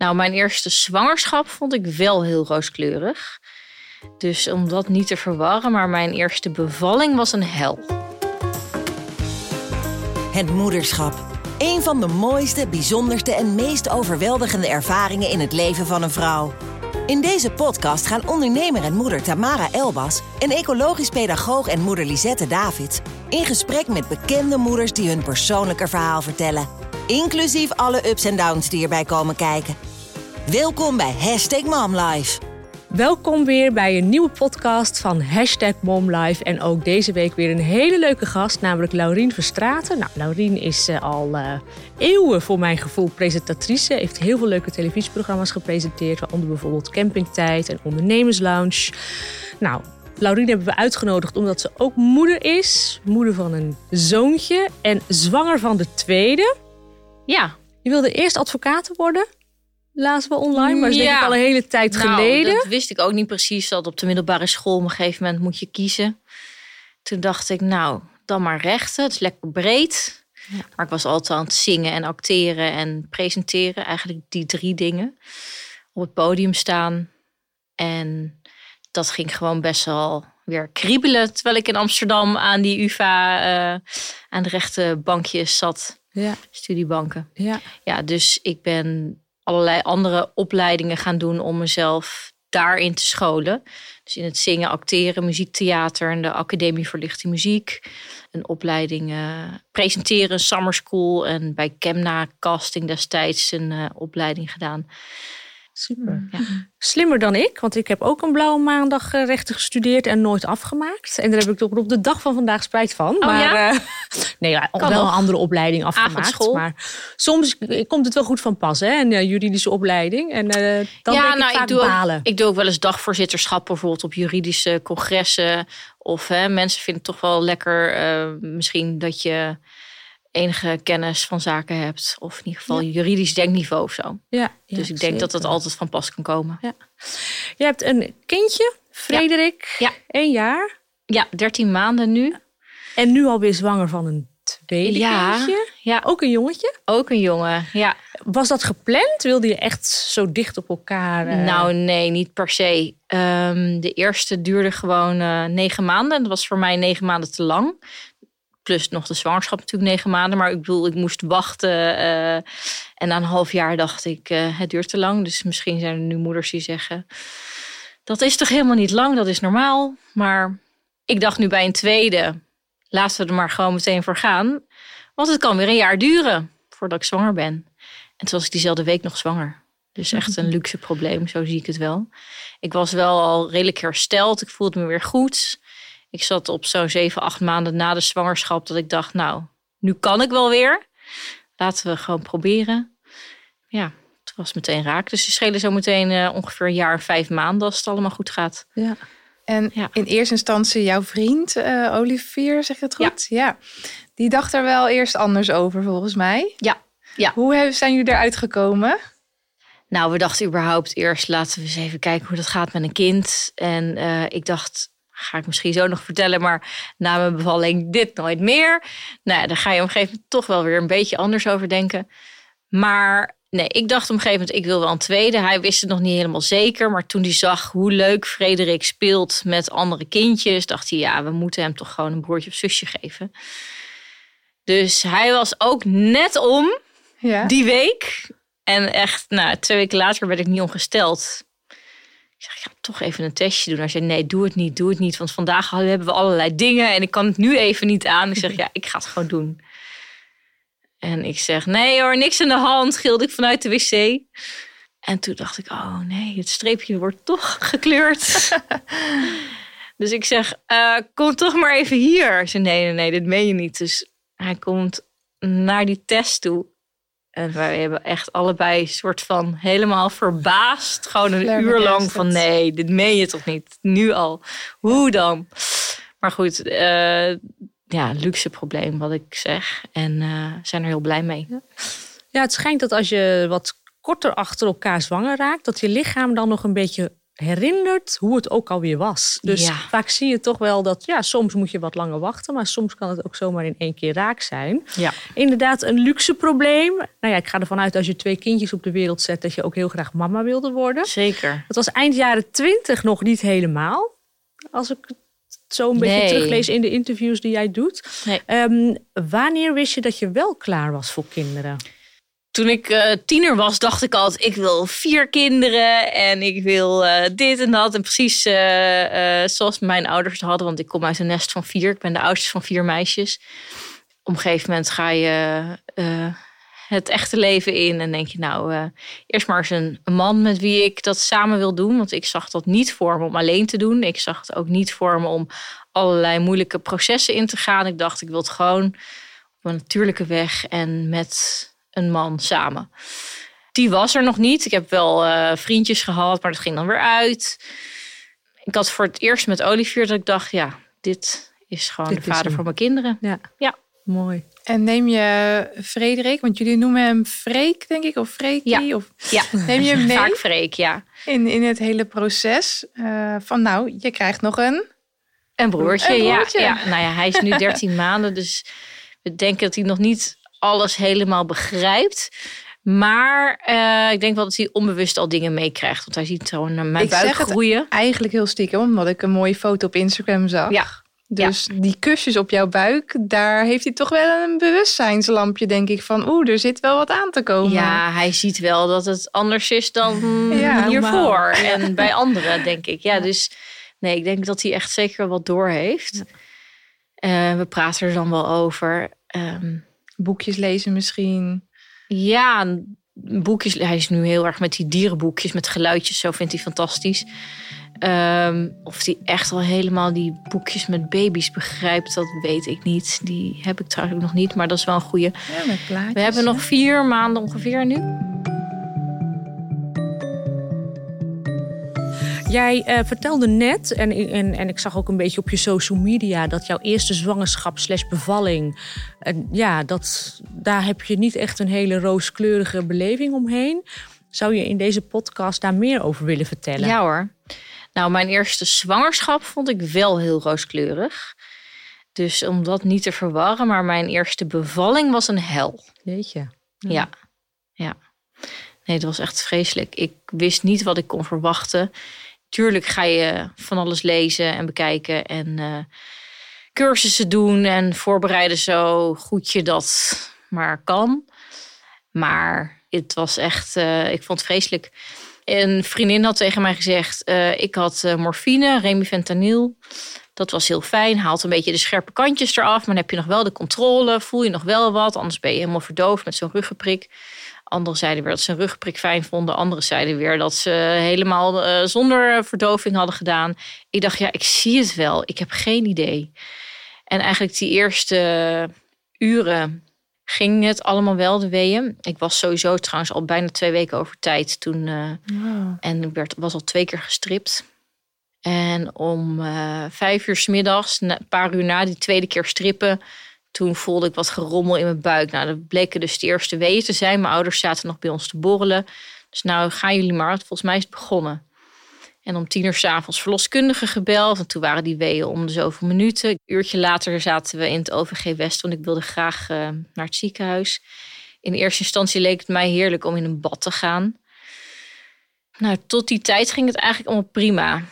Nou, mijn eerste zwangerschap vond ik wel heel rooskleurig. Dus om dat niet te verwarren, maar mijn eerste bevalling was een hel. Het moederschap. Een van de mooiste, bijzonderste en meest overweldigende ervaringen in het leven van een vrouw. In deze podcast gaan ondernemer en moeder Tamara Elbas en ecologisch pedagoog en moeder Lisette Davids in gesprek met bekende moeders die hun persoonlijke verhaal vertellen. Inclusief alle ups en downs die erbij komen kijken. Welkom bij Hashtag MomLife. Welkom weer bij een nieuwe podcast van Hashtag MomLife. En ook deze week weer een hele leuke gast, namelijk Laurien Verstraten. Nou, Laurien is uh, al uh, eeuwen voor mijn gevoel presentatrice. Heeft heel veel leuke televisieprogramma's gepresenteerd, waaronder bijvoorbeeld Campingtijd en Ondernemerslounge. Nou, Laurien hebben we uitgenodigd omdat ze ook moeder is. Moeder van een zoontje en zwanger van de tweede. Ja. Je wilde eerst advocaat worden? Lazen we online, maar dat is denk ik al een hele tijd nou, geleden. Dat wist ik ook niet precies. Dat op de middelbare school op een gegeven moment moet je kiezen. Toen dacht ik, nou, dan maar rechten. Het is lekker breed. Ja. Maar ik was altijd aan het zingen en acteren en presenteren. Eigenlijk die drie dingen. Op het podium staan. En dat ging gewoon best wel weer kriebelen. Terwijl ik in Amsterdam aan die UvA uh, aan de rechte bankjes zat. Ja. Studiebanken. Ja. ja, dus ik ben allerlei andere opleidingen gaan doen om mezelf daarin te scholen. Dus in het zingen, acteren, muziektheater en de Academie voor Lichte Muziek. Een opleiding uh, presenteren, summer school en bij Kemna Casting destijds een uh, opleiding gedaan. Super. Ja. Slimmer dan ik, want ik heb ook een blauwe maandag eh, rechten gestudeerd en nooit afgemaakt. En daar heb ik toch op de dag van vandaag spijt van. Oh, maar ja? uh, nee, ja, wel een andere opleiding afgemaakt. Avondschool. Maar soms komt het wel goed van pas, hè? Een juridische opleiding. En uh, dan ja, denk nou, ik vaak ik doe balen. Ook, ik doe ook wel eens dagvoorzitterschap bijvoorbeeld op juridische congressen. Of hè, mensen vinden het toch wel lekker misschien dat je enige kennis van zaken hebt. Of in ieder geval ja. juridisch denkniveau of zo. Ja, dus ik denk dat dat altijd van pas kan komen. Ja. Je hebt een kindje, Frederik, ja. één jaar. Ja, 13 maanden nu. En nu alweer zwanger van een tweede ja, kindje. Ja. Ook een jongetje? Ook een jongen, ja. Was dat gepland? Wilde je echt zo dicht op elkaar? Uh... Nou, nee, niet per se. Um, de eerste duurde gewoon uh, negen maanden. Dat was voor mij negen maanden te lang plus nog de zwangerschap natuurlijk negen maanden. Maar ik bedoel, ik moest wachten. Uh, en na een half jaar dacht ik, uh, het duurt te lang. Dus misschien zijn er nu moeders die zeggen... dat is toch helemaal niet lang, dat is normaal. Maar ik dacht nu bij een tweede... laten we er maar gewoon meteen voor gaan. Want het kan weer een jaar duren voordat ik zwanger ben. En toen was ik diezelfde week nog zwanger. Dus echt een luxe probleem, zo zie ik het wel. Ik was wel al redelijk hersteld. Ik voelde me weer goed ik zat op zo'n zeven, acht maanden na de zwangerschap dat ik dacht, nou, nu kan ik wel weer. Laten we gewoon proberen. Ja, het was meteen raak. Dus ze schelen zo meteen uh, ongeveer een jaar en vijf maanden als het allemaal goed gaat. Ja. En ja. in eerste instantie jouw vriend, uh, Olivier, zeg je het goed? Ja. ja. Die dacht er wel eerst anders over, volgens mij. Ja. ja. Hoe zijn jullie eruit gekomen? Nou, we dachten überhaupt eerst, laten we eens even kijken hoe dat gaat met een kind. En uh, ik dacht, ga ik misschien zo nog vertellen, maar na mijn bevalling dit nooit meer. Nou ja, daar ga je op een gegeven moment toch wel weer een beetje anders over denken. Maar nee, ik dacht op een gegeven moment, ik wil wel een tweede. Hij wist het nog niet helemaal zeker, maar toen hij zag hoe leuk Frederik speelt met andere kindjes, dacht hij, ja, we moeten hem toch gewoon een broertje of zusje geven. Dus hij was ook net om ja. die week. En echt, nou, twee weken later werd ik niet ongesteld. Ik zeg, ja, toch even een testje doen. Hij zei, nee, doe het niet, doe het niet. Want vandaag hebben we allerlei dingen en ik kan het nu even niet aan. Ik zeg, ja, ik ga het gewoon doen. En ik zeg, nee hoor, niks aan de hand, gilde ik vanuit de wc. En toen dacht ik, oh nee, het streepje wordt toch gekleurd. dus ik zeg, uh, kom toch maar even hier. Hij zei, nee, nee, nee, dit meen je niet. Dus hij komt naar die test toe. En wij hebben echt allebei soort van helemaal verbaasd. Gewoon een uur lang van nee, dit meen je toch niet? Nu al. Hoe dan? Maar goed, uh, ja, luxe probleem wat ik zeg. En uh, zijn er heel blij mee. Ja, het schijnt dat als je wat korter achter elkaar zwanger raakt, dat je lichaam dan nog een beetje herinnert hoe het ook alweer was. Dus Ja. vaak zie je toch wel dat ja, soms moet je wat langer wachten, maar soms kan het ook zomaar in één keer raak zijn. Ja. Inderdaad, een luxe probleem. Nou ja, ik ga ervan uit als je twee kindjes op de wereld zet, dat je ook heel graag mama wilde worden. Zeker. Het was eind jaren twintig nog niet helemaal. Als ik het zo een beetje teruglees in de interviews die jij doet. Nee. Ehm, wanneer wist je dat je wel klaar was voor kinderen? Toen ik eh, tiener was, dacht ik altijd: ik wil vier kinderen en ik wil eh, dit en dat. En precies eh, zoals mijn ouders hadden, want ik kom uit een nest van vier. Ik ben de oudste van vier meisjes. Op een gegeven moment ga je het echte leven in en denk je: nou, eerst maar eens een, een man met wie ik dat samen wil doen. Want ik zag dat niet voor me om alleen te doen. Ik zag het ook niet voor me om allerlei moeilijke processen in te gaan. Ik dacht: ik wil het gewoon op een natuurlijke weg en met een man samen. Die was er nog niet. Ik heb wel eh, vriendjes gehad, maar dat ging dan weer uit. Ik had voor het eerst met Olivier dat ik dacht, ja, dit is gewoon Dit de vader van mijn kinderen. Ja. Ja. Mooi. En neem je Frederik, want jullie noemen hem Freek, denk ik, of Freekie, Ja. of Ja, neem je hem mee vaak Freek, ja. in, in het hele proces eh, van nou, je krijgt nog een. Een broertje, Een ja, broertje. ja. Nou ja, hij is nu 13 maanden, dus we denken dat hij nog niet alles helemaal begrijpt. Maar eh, ik denk wel dat hij onbewust al dingen meekrijgt. Want hij ziet gewoon naar mijn Ik zeg buik het groeien. Eigenlijk heel stiekem, omdat ik een mooie foto op Instagram zag. Ja, Dus die kusjes op jouw buik, daar heeft hij toch wel een bewustzijnslampje, denk ik, van oeh, er zit wel wat aan te komen. Ja, hij ziet wel dat het anders is dan Ja, hiervoor. En bij anderen, denk ik. Ja, dus nee, ik denk dat hij echt zeker wat door heeft. Eh, we praten er dan wel over. Ehm, Boekjes lezen misschien. ja, boekjes. Hij is nu heel erg met die dierenboekjes, met geluidjes. Zo vindt hij fantastisch. Ehm, of hij echt al helemaal die boekjes met baby's begrijpt, dat weet ik niet. Die heb ik trouwens ook nog niet, maar dat is wel een goede. Ja, met plaatjes. We hebben nog vier maanden ongeveer nu. Jij eh, vertelde net, en, en, en ik zag ook een beetje op je social media, dat jouw eerste zwangerschap slash bevalling, ja, dat, daar heb je niet echt een hele rooskleurige beleving omheen. Zou je in deze podcast daar meer over willen vertellen? Ja hoor. Nou, mijn eerste zwangerschap vond ik wel heel rooskleurig. Dus om dat niet te verwarren, maar mijn eerste bevalling was een hel. Weet je. Ja. ja. Nee, het was echt vreselijk. Ik wist niet wat ik kon verwachten. Tuurlijk ga je van alles lezen en bekijken en eh, cursussen doen en voorbereiden zo goed je dat maar kan. Maar het was echt, eh, ik vond het vreselijk. Een vriendin had tegen mij gezegd, eh, ik had morfine, remifentanil. Dat was heel fijn, haalt een beetje de scherpe kantjes eraf. Maar dan heb je nog wel de controle, voel je nog wel wat. Anders ben je helemaal verdoofd met zo'n ruggenprik. Anderen zeiden weer dat ze een ruggenprik fijn vonden. Anderen zeiden weer dat ze helemaal eh, zonder verdoving hadden gedaan. Ik dacht, ja, ik zie het wel. Ik heb geen idee. En eigenlijk die eerste uren ging het allemaal wel, de weeën. Ik was sowieso trouwens al bijna twee weken over tijd toen. eh, Wow. en ik werd, was al twee keer gestript. En om eh, vijf uur 's middags, een paar uur na die tweede keer strippen, toen voelde ik wat gerommel in mijn buik. Nou, dat bleken dus de eerste weeën te zijn. Mijn ouders zaten nog bij ons te borrelen. Dus nou, gaan jullie maar. Volgens mij is het begonnen. En om tien uur s'avonds verloskundige gebeld. En toen waren die weeën om de zoveel minuten. Een uurtje later zaten we in het OVG West. Want ik wilde graag eh, naar het ziekenhuis. In eerste instantie leek het mij heerlijk om in een bad te gaan. Nou, tot die tijd ging het eigenlijk allemaal prima.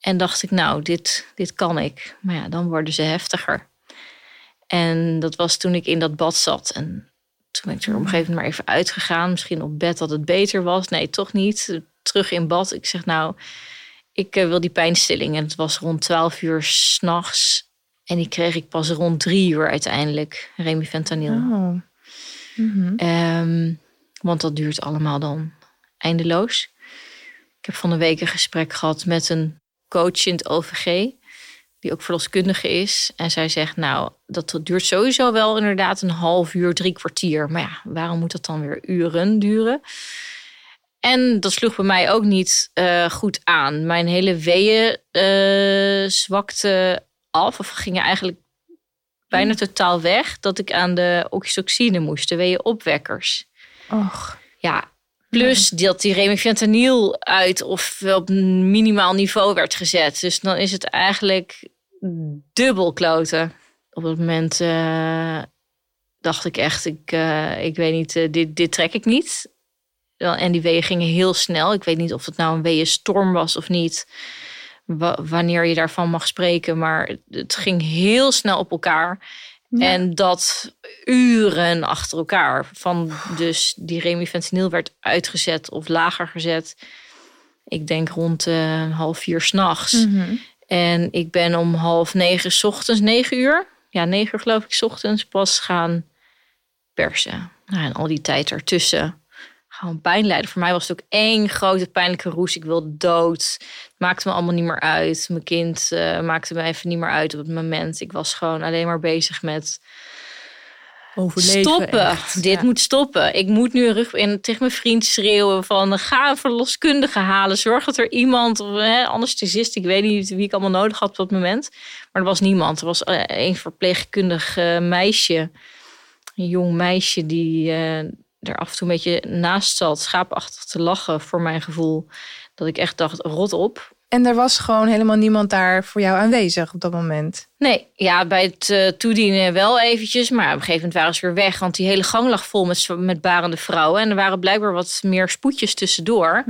En dacht ik, nou, dit, dit kan ik. Maar ja, dan worden ze heftiger. En dat was toen ik in dat bad zat. En toen ben ik er op een gegeven moment maar even uitgegaan. Misschien op bed dat het beter was. Nee, toch niet. Terug in bad. Ik zeg, nou, ik eh, wil die pijnstilling. En het was rond 12 uur s'nachts. En die kreeg ik pas rond drie uur uiteindelijk. Remifentanil. Oh. Ehm, want dat duurt allemaal dan eindeloos. Ik heb van de week een gesprek gehad met een coach in het OVG, die ook verloskundige is. En zij zegt, nou, dat duurt sowieso wel inderdaad een half uur, drie kwartier. Maar ja, waarom moet dat dan weer uren duren? En dat sloeg bij mij ook niet eh, goed aan. Mijn hele weeën eh, zwakte af, of gingen eigenlijk bijna totaal weg. Dat ik aan de oxytocine moest, de weeënopwekkers. Och. Ja, Plus dat die remifentanil uit of op minimaal niveau werd gezet. Dus dan is het eigenlijk dubbel kloten. Op dat moment eh, dacht ik echt, ik, eh, ik weet niet, eh, dit, dit trek ik niet. En die weeën gingen heel snel. Ik weet niet of het nou een weeënstorm was of niet. Wa- wanneer je daarvan mag spreken. Maar het ging heel snel op elkaar. En dat uren achter elkaar. Van dus die remifentanil werd uitgezet of lager gezet. Ik denk rond half vier s'nachts. Mhm. En ik ben om half negen ochtends, negen uur. Ja, negen uur geloof ik, ochtends pas gaan persen. Nou, en al die tijd ertussen. Gewoon pijn lijden. Voor mij was het ook één grote pijnlijke roes. Ik wilde dood. Maakte me allemaal niet meer uit. Mijn kind eh, maakte me even niet meer uit op het moment. Ik was gewoon alleen maar bezig met Overleven. stoppen. echt. Dit Ja. moet stoppen. Ik moet nu rug en tegen mijn vriend schreeuwen van ga een verloskundige halen. Zorg dat er iemand, of hè, anesthesist, ik weet niet wie ik allemaal nodig had op dat moment. Maar er was niemand. Er was eh, een verpleegkundig eh, meisje, een jong meisje die eh, er af en toe een beetje naast zat, schaapachtig te lachen voor mijn gevoel. Dat ik echt dacht, rot op. En er was gewoon helemaal niemand daar voor jou aanwezig op dat moment. Nee, ja, bij het eh, toedienen wel eventjes. Maar op een gegeven moment waren ze weer weg. Want die hele gang lag vol met, met barende vrouwen. En er waren blijkbaar wat meer spoedjes tussendoor.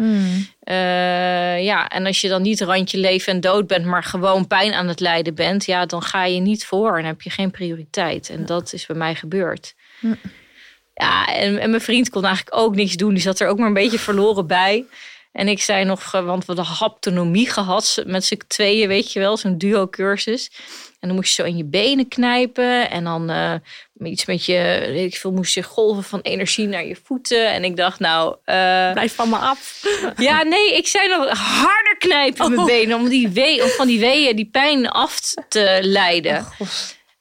Eh, ja, en als je dan niet randje leven en dood bent, maar gewoon pijn aan het lijden bent, ja, dan ga je niet voor en heb je geen prioriteit. En dat is bij mij gebeurd. Ja, en, en mijn vriend kon eigenlijk ook niks doen. Die zat er ook maar een beetje verloren bij. En ik zei nog, eh, want we hadden haptonomie gehad met z'n tweeën, weet je wel, zo'n duo-cursus. En dan moest je zo in je benen knijpen. En dan eh, iets met je, weet ik veel, moest je golven van energie naar je voeten. En ik dacht, nou, eh, Blijf van me af. ja, nee, ik zei nog harder knijpen in mijn Oh. benen om, die wee, om van die weeën, die pijn af te leiden.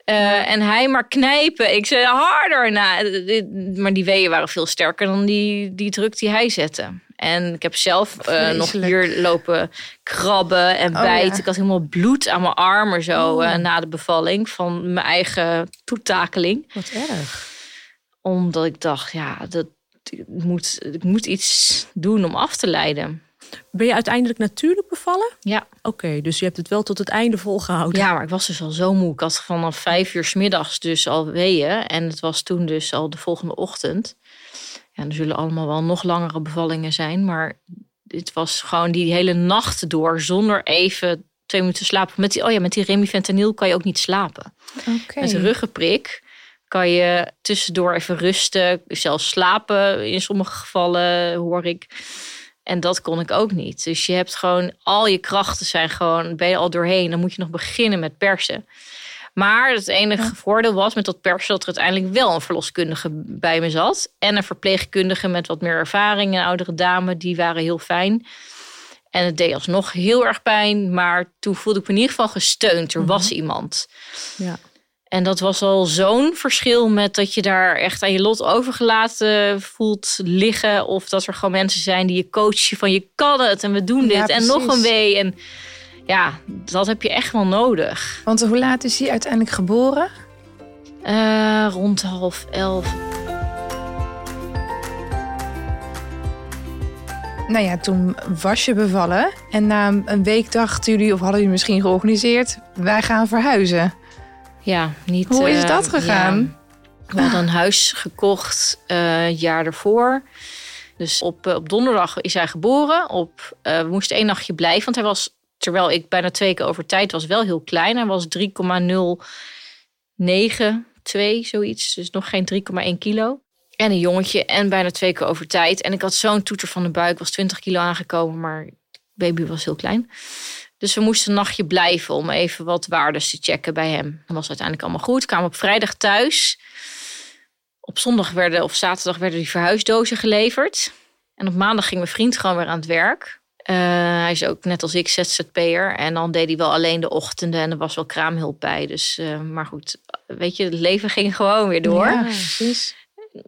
Eh, en hij maar knijpen. Ik zei harder. Nou, dit- maar die weeën waren veel sterker dan die, die druk die hij zette. En ik heb zelf eh, nog hier lopen krabben en Oh, bijten. ja. Ik had helemaal bloed aan mijn armen zo eh, na de bevalling van mijn eigen toetakeling Wat erg. omdat ik dacht, ja, dat, ik, moet, ik moet iets doen om af te leiden. Ben je uiteindelijk natuurlijk bevallen? Ja. Oké, dus je hebt het wel tot het einde volgehouden. ja, maar ik was dus al zo moe. Ik had vanaf vijf uur 's middags dus al weeën. En het was toen dus al de volgende ochtend. Ja, er zullen allemaal wel nog langere bevallingen zijn. Maar dit was gewoon die hele nacht door zonder even twee minuten slapen. Met die, oh ja, met die remifentanil kan je ook niet slapen. Met een ruggenprik kan je tussendoor even rusten, zelfs slapen in sommige gevallen, hoor ik. En dat kon ik ook niet. Dus je hebt gewoon, al je krachten zijn gewoon, ben je al doorheen. Dan moet je nog beginnen met persen. Maar het enige voordeel was met dat persen dat er uiteindelijk wel een verloskundige bij me zat. En een verpleegkundige met wat meer ervaring, een oudere dame, die waren heel fijn. En het deed alsnog heel erg pijn, maar toen voelde ik me in ieder geval gesteund. Er was iemand. Ja. En dat was al zo'n verschil met dat je daar echt aan je lot overgelaten voelt liggen. Of dat er gewoon mensen zijn die je coachen van je kan het en we doen dit Ja, en nog een wee. En ja, dat heb je echt wel nodig. Want hoe laat is hij uiteindelijk geboren? Eh, rond half elf. Nou ja, toen was je bevallen. En na een week dachten jullie, of hadden jullie misschien georganiseerd... wij gaan verhuizen. Ja, niet. Hoe is eh, dat gegaan? ja. we hadden een huis gekocht het jaar ervoor. Dus op, op donderdag is hij geboren. Op, we moesten één nachtje blijven, want hij was, terwijl ik bijna twee keer over tijd was, wel heel klein. Hij was 3,092, zoiets. Dus nog geen 3,1 kilo. En een jongetje en bijna twee keer over tijd. En ik had zo'n toeter van de buik, was 20 kilo aangekomen, maar baby was heel klein. Dus we moesten een nachtje blijven om even wat waardes te checken bij hem. Dat was uiteindelijk allemaal goed. Ik kwam op vrijdag thuis. Op zondag werden, of zaterdag werden die verhuisdozen geleverd. En op maandag ging mijn vriend gewoon weer aan het werk. Eh, hij is ook net als ik ZZP'er. En dan deed hij wel alleen de ochtenden en er was wel kraamhulp bij. Dus, eh, maar goed, weet je, het leven ging gewoon weer door. Ja, precies.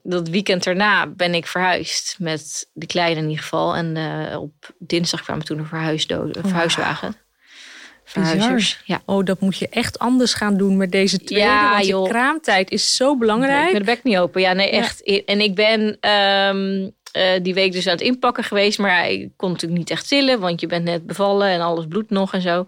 Dat weekend daarna ben ik verhuisd. Met de kleine in ieder geval. En eh, op dinsdag kwamen toen een verhuisdo- een verhuiswagen. Verhuizers. Ja. Oh, dat moet je echt anders gaan doen met deze tweede. Ja, want je kraamtijd is zo Nee, belangrijk. ik ben de bek niet open. Ja, nee, Ja. echt. En ik ben ehm, eh, die week dus aan het inpakken geweest. Maar ik kon natuurlijk niet echt tillen, want je bent net bevallen en alles bloedt nog en zo.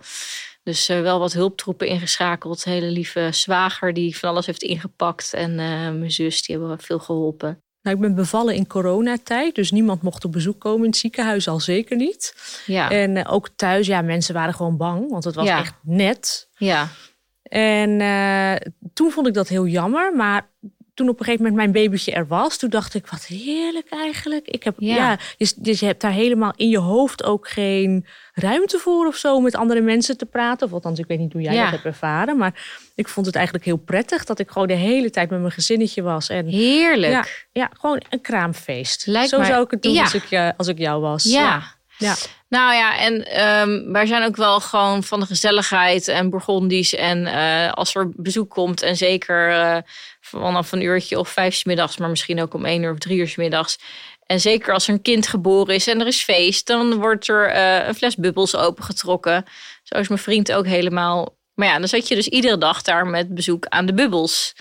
Dus uh, wel wat hulptroepen ingeschakeld. Hele lieve zwager die van alles heeft ingepakt. En uh, mijn zus, die hebben veel geholpen. Nou, ik ben bevallen in coronatijd, dus niemand mocht op bezoek komen in het ziekenhuis al zeker niet. Ja. En uh, ook thuis, ja, mensen waren gewoon bang, want het was Ja. echt net. Ja, En eh, toen vond ik dat heel jammer, maar toen op een gegeven moment mijn babytje er was, toen dacht ik, wat heerlijk eigenlijk. Ik heb, Ja. ja, dus, dus je hebt daar helemaal in je hoofd ook geen ruimte voor of zo om met andere mensen te praten. Of althans, ik weet niet hoe jij Ja. dat hebt ervaren, maar ik vond het eigenlijk heel prettig dat ik gewoon de hele tijd met mijn gezinnetje was. En heerlijk. ja, ja, gewoon een kraamfeest. Lijkt Zo mij- zou ik het doen als, ik, eh, als ik jou was. Ja. ja. Nou ja, en ehm, wij zijn ook wel gewoon van de gezelligheid en Burgondisch. En eh, als er bezoek komt, en zeker eh, vanaf een uurtje of vijf 's middags, maar misschien ook om één uur of drie uur 's middags. En zeker als er een kind geboren is en er is feest, dan wordt er eh, een fles bubbels opengetrokken. Zo is mijn vriend ook helemaal. Maar ja, dan zat je dus iedere dag daar met bezoek aan de bubbels.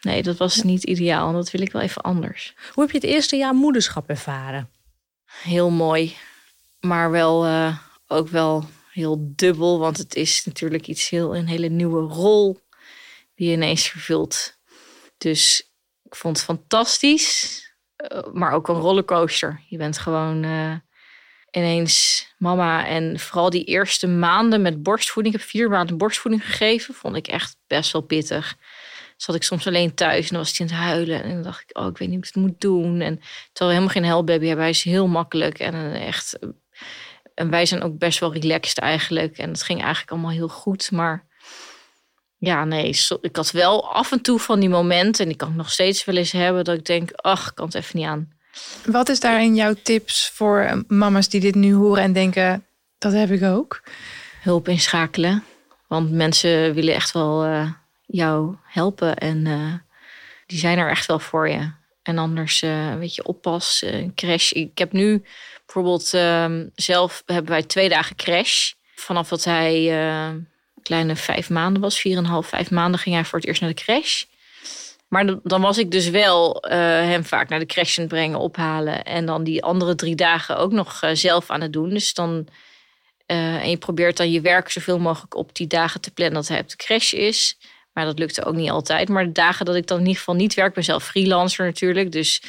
Nee, dat was niet ideaal. Dat wil ik wel even anders. Hoe heb je het eerste jaar moederschap ervaren? heel mooi. Maar wel eh, ook wel heel dubbel. Want het is natuurlijk iets heel een hele nieuwe rol die je ineens vervult. Dus ik vond het fantastisch. eh, maar ook een rollercoaster. Je bent gewoon eh, ineens mama. En vooral die eerste maanden met borstvoeding. Ik heb vier maanden borstvoeding gegeven. Vond ik echt best wel pittig. Zat ik soms alleen thuis en dan was hij aan het huilen. En dan dacht ik, oh, ik weet niet hoe ik het moet doen. En terwijl we helemaal geen helpbaby hebben. Hij is heel makkelijk en eh, echt... En wij zijn ook best wel relaxed eigenlijk. En het ging eigenlijk allemaal heel goed. Maar ja, nee, ik had wel af en toe van die momenten... en die kan ik nog steeds wel eens hebben... dat ik denk, ach, ik kan het even niet aan. Wat is daarin jouw tips voor eh, mama's die dit nu horen en denken, dat heb ik ook? Hulp inschakelen. Want mensen willen echt wel eh, jou helpen. En eh, die zijn er echt wel voor je. En anders, eh weet je, oppas, crash. Ik heb nu bijvoorbeeld ehm, zelf hebben wij twee dagen crash. Vanaf dat hij eh, kleine vijf maanden was, vier en een half, vijf maanden, ging hij voor het eerst naar de crash. Maar dan- was ik dus wel hem vaak naar de crash brengen, ophalen. En dan die andere drie dagen ook nog zelf aan het doen. Dus dan en je probeert dan je werk zoveel mogelijk op die dagen te plannen dat hij op de crash is. Maar dat lukte ook niet altijd. Maar de dagen dat ik dan in ieder geval niet werk, ben zelf freelancer natuurlijk. Dus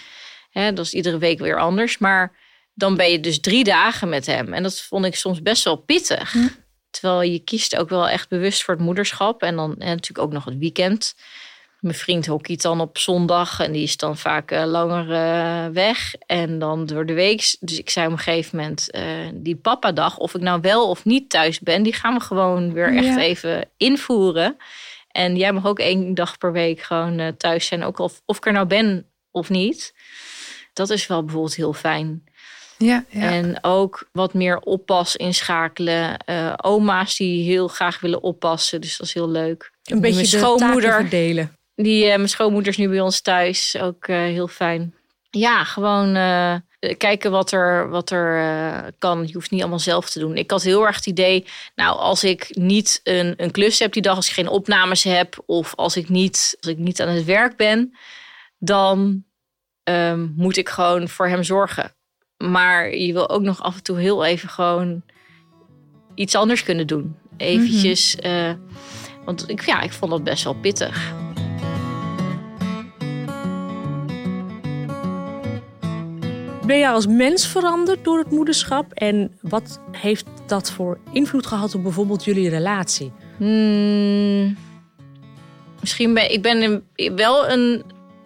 hè, dat is iedere week weer anders. Maar dan ben je dus drie dagen met hem. En dat vond ik soms best wel pittig. Terwijl je kiest ook wel echt bewust voor het moederschap. En dan en natuurlijk ook nog het weekend. Mijn vriend hockeyt dan op zondag en die is dan vaak eh, langer eh, weg. En dan door de week. Dus ik zei op een gegeven moment, eh, die papadag, of ik nou wel of niet thuis ben, die gaan we gewoon weer echt Ja. even invoeren. En jij mag ook één dag per week gewoon eh, thuis zijn, ook of, of ik er nou ben of niet. Dat is wel bijvoorbeeld heel fijn. Ja, ja. En ook wat meer oppas inschakelen. Eh, oma's die heel graag willen oppassen, dus dat is heel leuk. Een beetje Mijn de schoonmoeder. taken verdelen. Die, eh, mijn schoonmoeder is nu bij ons thuis. Ook eh, heel fijn. Ja, gewoon eh, kijken wat er, wat er eh, kan. Je hoeft niet allemaal zelf te doen. Ik had heel erg het idee, nou, als ik niet een, een klus heb die dag, als ik geen opnames heb, of als ik niet, als ik niet aan het werk ben, dan ehm, moet ik gewoon voor hem zorgen. Maar je wil ook nog af en toe heel even gewoon iets anders kunnen doen. Eventjes. eh, want ik, ja, ik vond dat best wel pittig. Ben je als mens veranderd door het moederschap? En wat heeft dat voor invloed gehad op bijvoorbeeld jullie relatie? Hmm, misschien ben ik ben een- wel een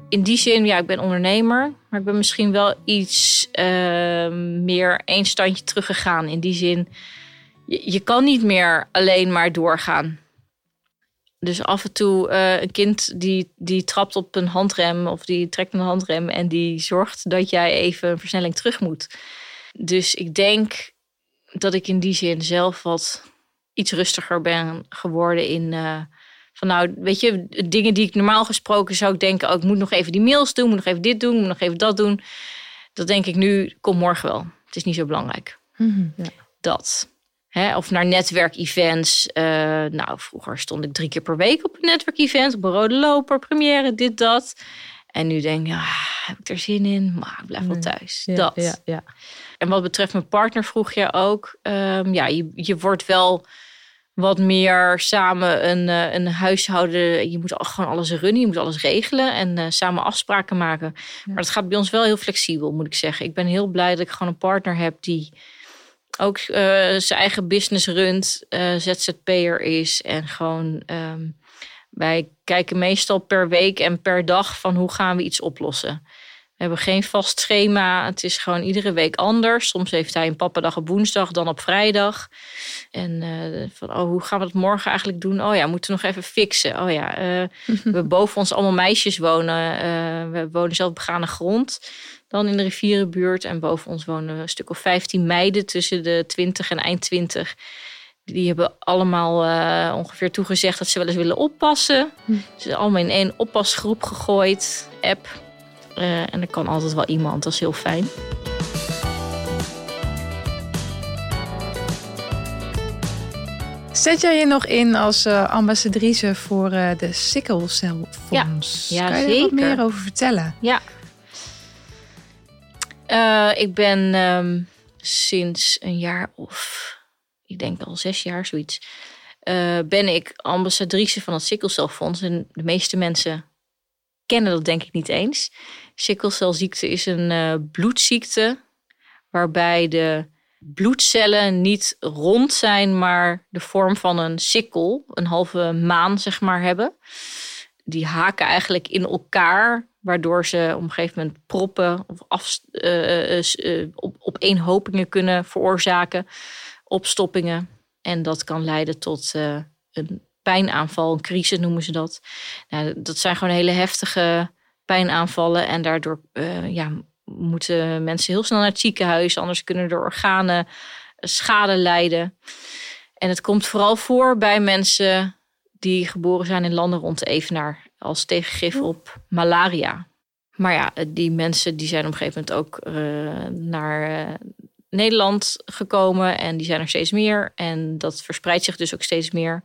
in die zin, ja, ik ben ondernemer, maar ik ben misschien wel iets eh, meer één standje teruggegaan. In die zin, je kan niet meer alleen maar doorgaan. Dus af en toe eh, een kind die, die trapt op een handrem of die trekt een handrem en die zorgt dat jij even een versnelling terug moet. Dus ik denk dat ik in die zin zelf wat iets rustiger ben geworden in eh, van nou, weet je, dingen die ik normaal gesproken zou ik denken, oh, ik moet nog even die mails doen, moet nog even dit doen, moet nog even dat doen. Dat denk ik nu, kom morgen wel. Het is niet zo belangrijk. Dat. Hè, of naar netwerkevents. Eh, nou, vroeger stond ik drie keer per week op een netwerkevent. Op een rode loper, première, dit, dat. En nu denk ik, ah, heb ik er zin in? Maar ik blijf wel Nee. thuis. Ja, dat. Ja, ja. En wat betreft mijn partner vroeg je ook. ehm, ja, je, je wordt wel wat meer samen een, eh, een huishouden. Je moet gewoon alles runnen, je moet alles regelen en eh, samen afspraken maken. Maar dat gaat bij ons wel heel flexibel, moet ik zeggen. Ik ben heel blij dat ik gewoon een partner heb die ook eh, zijn eigen business runt, eh, ZZP'er is en gewoon. ehm, wij kijken meestal per week en per dag van hoe gaan we iets oplossen. We hebben geen vast schema. Het is gewoon iedere week anders. Soms heeft hij een pappadag op woensdag, dan op vrijdag. En eh, van, oh, hoe gaan we het morgen eigenlijk doen? Oh ja, moeten we nog even fixen. Oh ja, eh, we boven ons allemaal meisjes wonen. We wonen zelf op begane grond. Dan in de rivierenbuurt. En boven ons wonen een stuk of 15 meiden tussen de 20 en eind 20. Die hebben allemaal eh, ongeveer toegezegd dat ze wel eens willen oppassen. Ze zijn allemaal in één oppasgroep gegooid, app. Eh, en er kan altijd wel iemand, dat is heel fijn. Zet jij je nog in als eh, ambassadrice voor de Sickle Cell Fonds? Ja, kan je er wat meer over vertellen? Ja. Eh, ik ben ehm, sinds een jaar of, ik denk al zes jaar, zoiets, eh, ben ik ambassadrice van het sikkelcelfonds. En de meeste mensen kennen dat denk ik niet eens. Sikkelcelziekte is een eh, bloedziekte waarbij de bloedcellen niet rond zijn, maar de vorm van een sikkel, een halve maan zeg maar, hebben. Die haken eigenlijk in elkaar, waardoor ze op een gegeven moment proppen of af, eh, eh, eh, op, opeenhopingen kunnen veroorzaken, opstoppingen. En dat kan leiden tot een pijnaanval, een crisis noemen ze dat. Nou, dat zijn gewoon hele heftige pijnaanvallen en daardoor ja, moeten mensen heel snel naar het ziekenhuis, anders kunnen de organen schade lijden. En het komt vooral voor bij mensen die geboren zijn in landen rond de Evenaar als tegengif op malaria. Maar ja, die mensen die zijn op een gegeven moment ook eh, naar eh, Nederland gekomen en die zijn er steeds meer. En dat verspreidt zich dus ook steeds meer.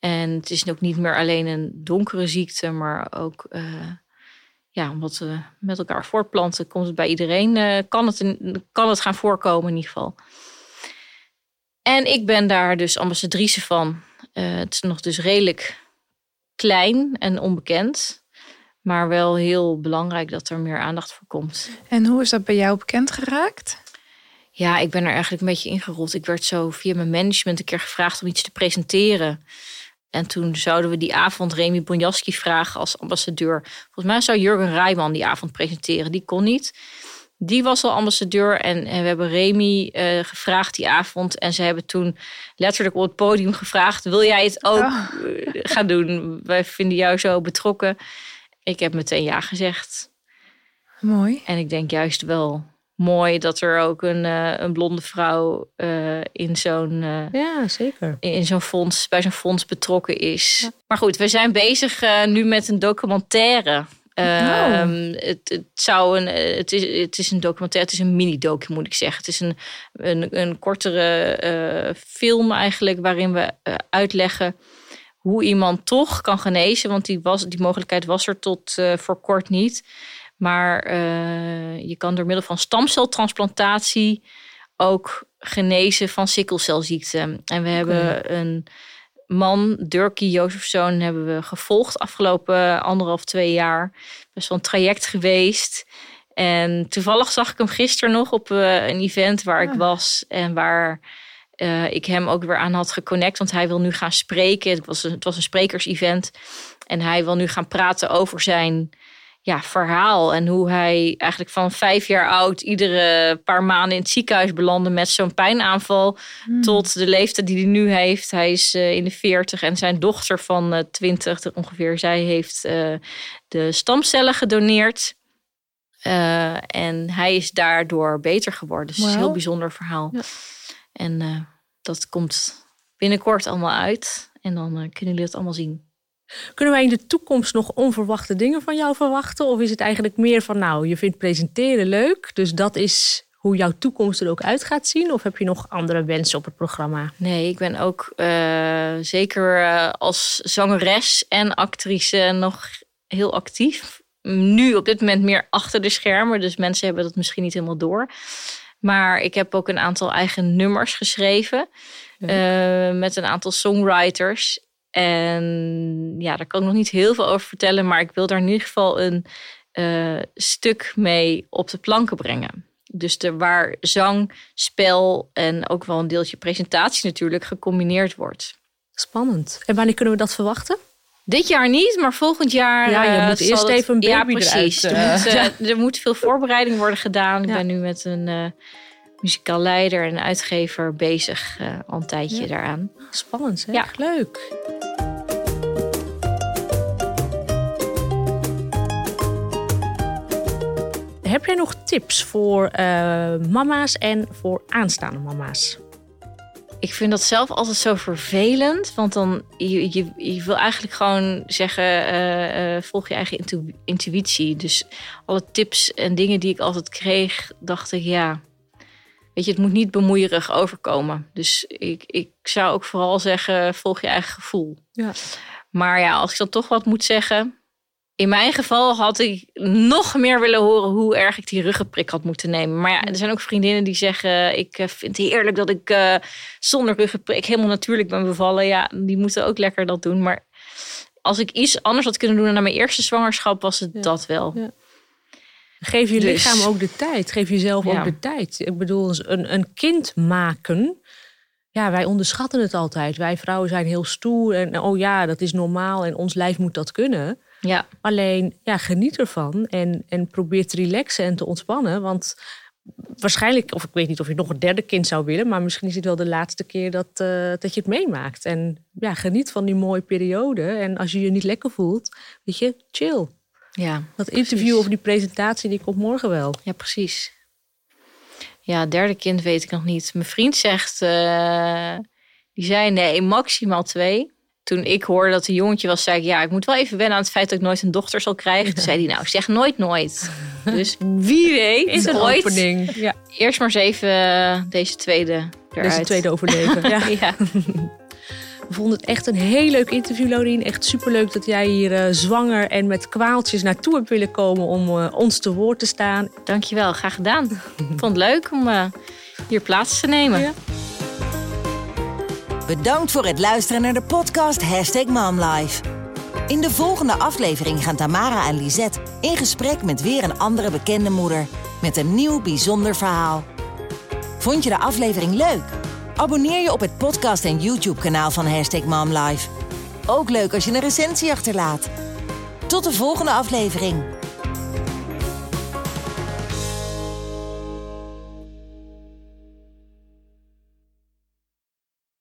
En het is ook niet meer alleen een donkere ziekte, maar ook eh, ja, omdat we met elkaar voortplanten, komt het bij iedereen, eh, kan, het in- kan het gaan voorkomen in ieder geval. En ik ben daar dus ambassadrice van. Eh, het is nog dus redelijk klein en onbekend, maar wel heel belangrijk dat er meer aandacht voor komt. En hoe is dat bij jou bekend geraakt? Ja, ik ben er eigenlijk een beetje ingerold. Ik werd zo via mijn management een keer gevraagd om iets te presenteren. En toen zouden we die avond Remy Bonjaski vragen als ambassadeur. Volgens mij zou Jurgen Rijman die avond presenteren. Die kon niet. Die was al ambassadeur en, en we hebben Remy eh, gevraagd die avond. En ze hebben toen letterlijk op het podium gevraagd... wil jij het ook Oh. eh, gaan doen? Wij vinden jou zo betrokken. Ik heb meteen ja gezegd. Mooi. En ik denk juist wel mooi dat er ook een, eh, een blonde vrouw in zo'n Ja, zeker. in zo'n fonds, bij zo'n fonds betrokken is. Maar goed, we zijn bezig nu met een documentaire. Ehm, het, het, zou een, eh, het, is, het is een documentaire, het is een mini-docu moet ik zeggen. Het is een, een, een kortere eh, film eigenlijk waarin we eh, uitleggen hoe iemand toch kan genezen. Want die, was, die mogelijkheid was er tot voor kort niet. Maar je kan door middel van stamceltransplantatie ook genezen van sikkelcelziekte. En we hebben een man, Durkie Jozefzoon, hebben we gevolgd afgelopen anderhalf, twee jaar. Best wel een traject geweest. En toevallig zag ik hem gisteren nog op eh, een event waar ik was. En waar eh, ik hem ook weer aan had geconnect. Want hij wil nu gaan spreken. Het was een, het was een sprekersevent. En hij wil nu gaan praten over zijn ja, verhaal. En hoe hij eigenlijk van vijf jaar oud iedere paar maanden in het ziekenhuis belandde met zo'n pijnaanval. Tot de leeftijd die hij nu heeft. Hij is eh, in de 40 en zijn dochter van eh 20 ongeveer. Zij heeft eh, de stamcellen gedoneerd. En hij is daardoor beter geworden. Dus het is een heel bijzonder verhaal. En dat komt binnenkort allemaal uit. En dan kunnen jullie het allemaal zien. Kunnen wij in de toekomst nog onverwachte dingen van jou verwachten? Of is het eigenlijk meer van, nou, je vindt presenteren leuk, dus dat is hoe jouw toekomst er ook uit gaat zien? Of heb je nog andere wensen op het programma? Nee, ik ben ook eh, zeker eh, als zangeres en actrice nog heel actief. nu op dit moment meer achter de schermen. Dus mensen hebben dat misschien niet helemaal door. Maar ik heb ook een aantal eigen nummers geschreven. eh, met een aantal songwriters. En ja, daar kan ik nog niet heel veel over vertellen. Maar ik wil daar in ieder geval een eh, stuk mee op de planken brengen. Dus de, waar zang, spel en ook wel een deeltje presentatie natuurlijk gecombineerd wordt. Spannend. En wanneer kunnen we dat verwachten? Dit jaar niet, maar volgend jaar. Ja, je eh, moet eerst even een Ja, baby precies. eruit, Er, eh, moet, er moet veel voorbereiding worden gedaan. Ik Ja. ben nu met een muzikaal leider en uitgever bezig al een tijdje Ja. daaraan. Spannend. Ja. Leuk. Heb jij nog tips voor eh, mama's en voor aanstaande mama's? Ik vind dat zelf altijd zo vervelend. Want dan je, je, je wil eigenlijk gewoon zeggen: eh, eh, volg je eigen intu- intuïtie. Dus alle tips en dingen die ik altijd kreeg, dacht ik ja. Weet je, het moet niet bemoeierig overkomen. Dus ik, ik zou ook vooral zeggen: volg je eigen gevoel. Ja. Maar ja, als ik dan toch wat moet zeggen. In mijn geval had ik nog meer willen horen hoe erg ik die ruggenprik had moeten nemen. Maar ja, er zijn ook vriendinnen die zeggen: Ik eh, vind het heerlijk dat ik eh, zonder ruggenprik helemaal natuurlijk ben bevallen. Ja, die moeten ook lekker dat doen. Maar als ik iets anders had kunnen doen dan na mijn eerste zwangerschap, was het Ja. dat wel. Ja. Geef je Dus- lichaam ook de tijd. Geef jezelf Ja. ook de tijd. Ik bedoel, een, een kind maken. Ja, wij onderschatten het altijd. Wij vrouwen zijn heel stoer. En oh ja, dat is normaal. En ons lijf moet dat kunnen. Ja, Alleen, ja, geniet ervan. En, en probeer te relaxen en te ontspannen. Want waarschijnlijk, of ik weet niet of je nog een derde kind zou willen. Maar misschien is het wel de laatste keer dat, eh, dat je het meemaakt. En ja, geniet van die mooie periode. En als je je niet lekker voelt, weet je, chill. ja, Dat interview Precies. of die presentatie, die komt morgen wel. ja, precies. Ja, derde kind weet ik nog niet. Mijn vriend zegt, eh, die zei nee, maximaal twee. Toen ik hoorde dat een jongetje was, zei ik ja, ik moet wel even wennen aan het feit dat ik nooit een dochter zal krijgen. Toen zei hij nou, zeg nooit nooit. Dus wie weet, Is een ooit. opening. Ja, Eerst maar eens even deze tweede eruit. deze tweede overleven. Ja. Ja. We vonden het echt een heel leuk interview, Laurien. Echt superleuk dat jij hier eh, zwanger en met kwaaltjes naartoe hebt willen komen om eh, ons te woord te staan. Dankjewel, graag gedaan. Ik vond het leuk om eh, hier plaats te nemen. Ja. Bedankt voor het luisteren naar de podcast Hashtag MomLife. In de volgende aflevering gaan Tamara en Lisette in gesprek met weer een andere bekende moeder. Met een nieuw bijzonder verhaal. Vond je de aflevering leuk? Abonneer je op het podcast en YouTube kanaal van Hashtag MomLife. Ook leuk als je een recensie achterlaat. Tot de volgende aflevering.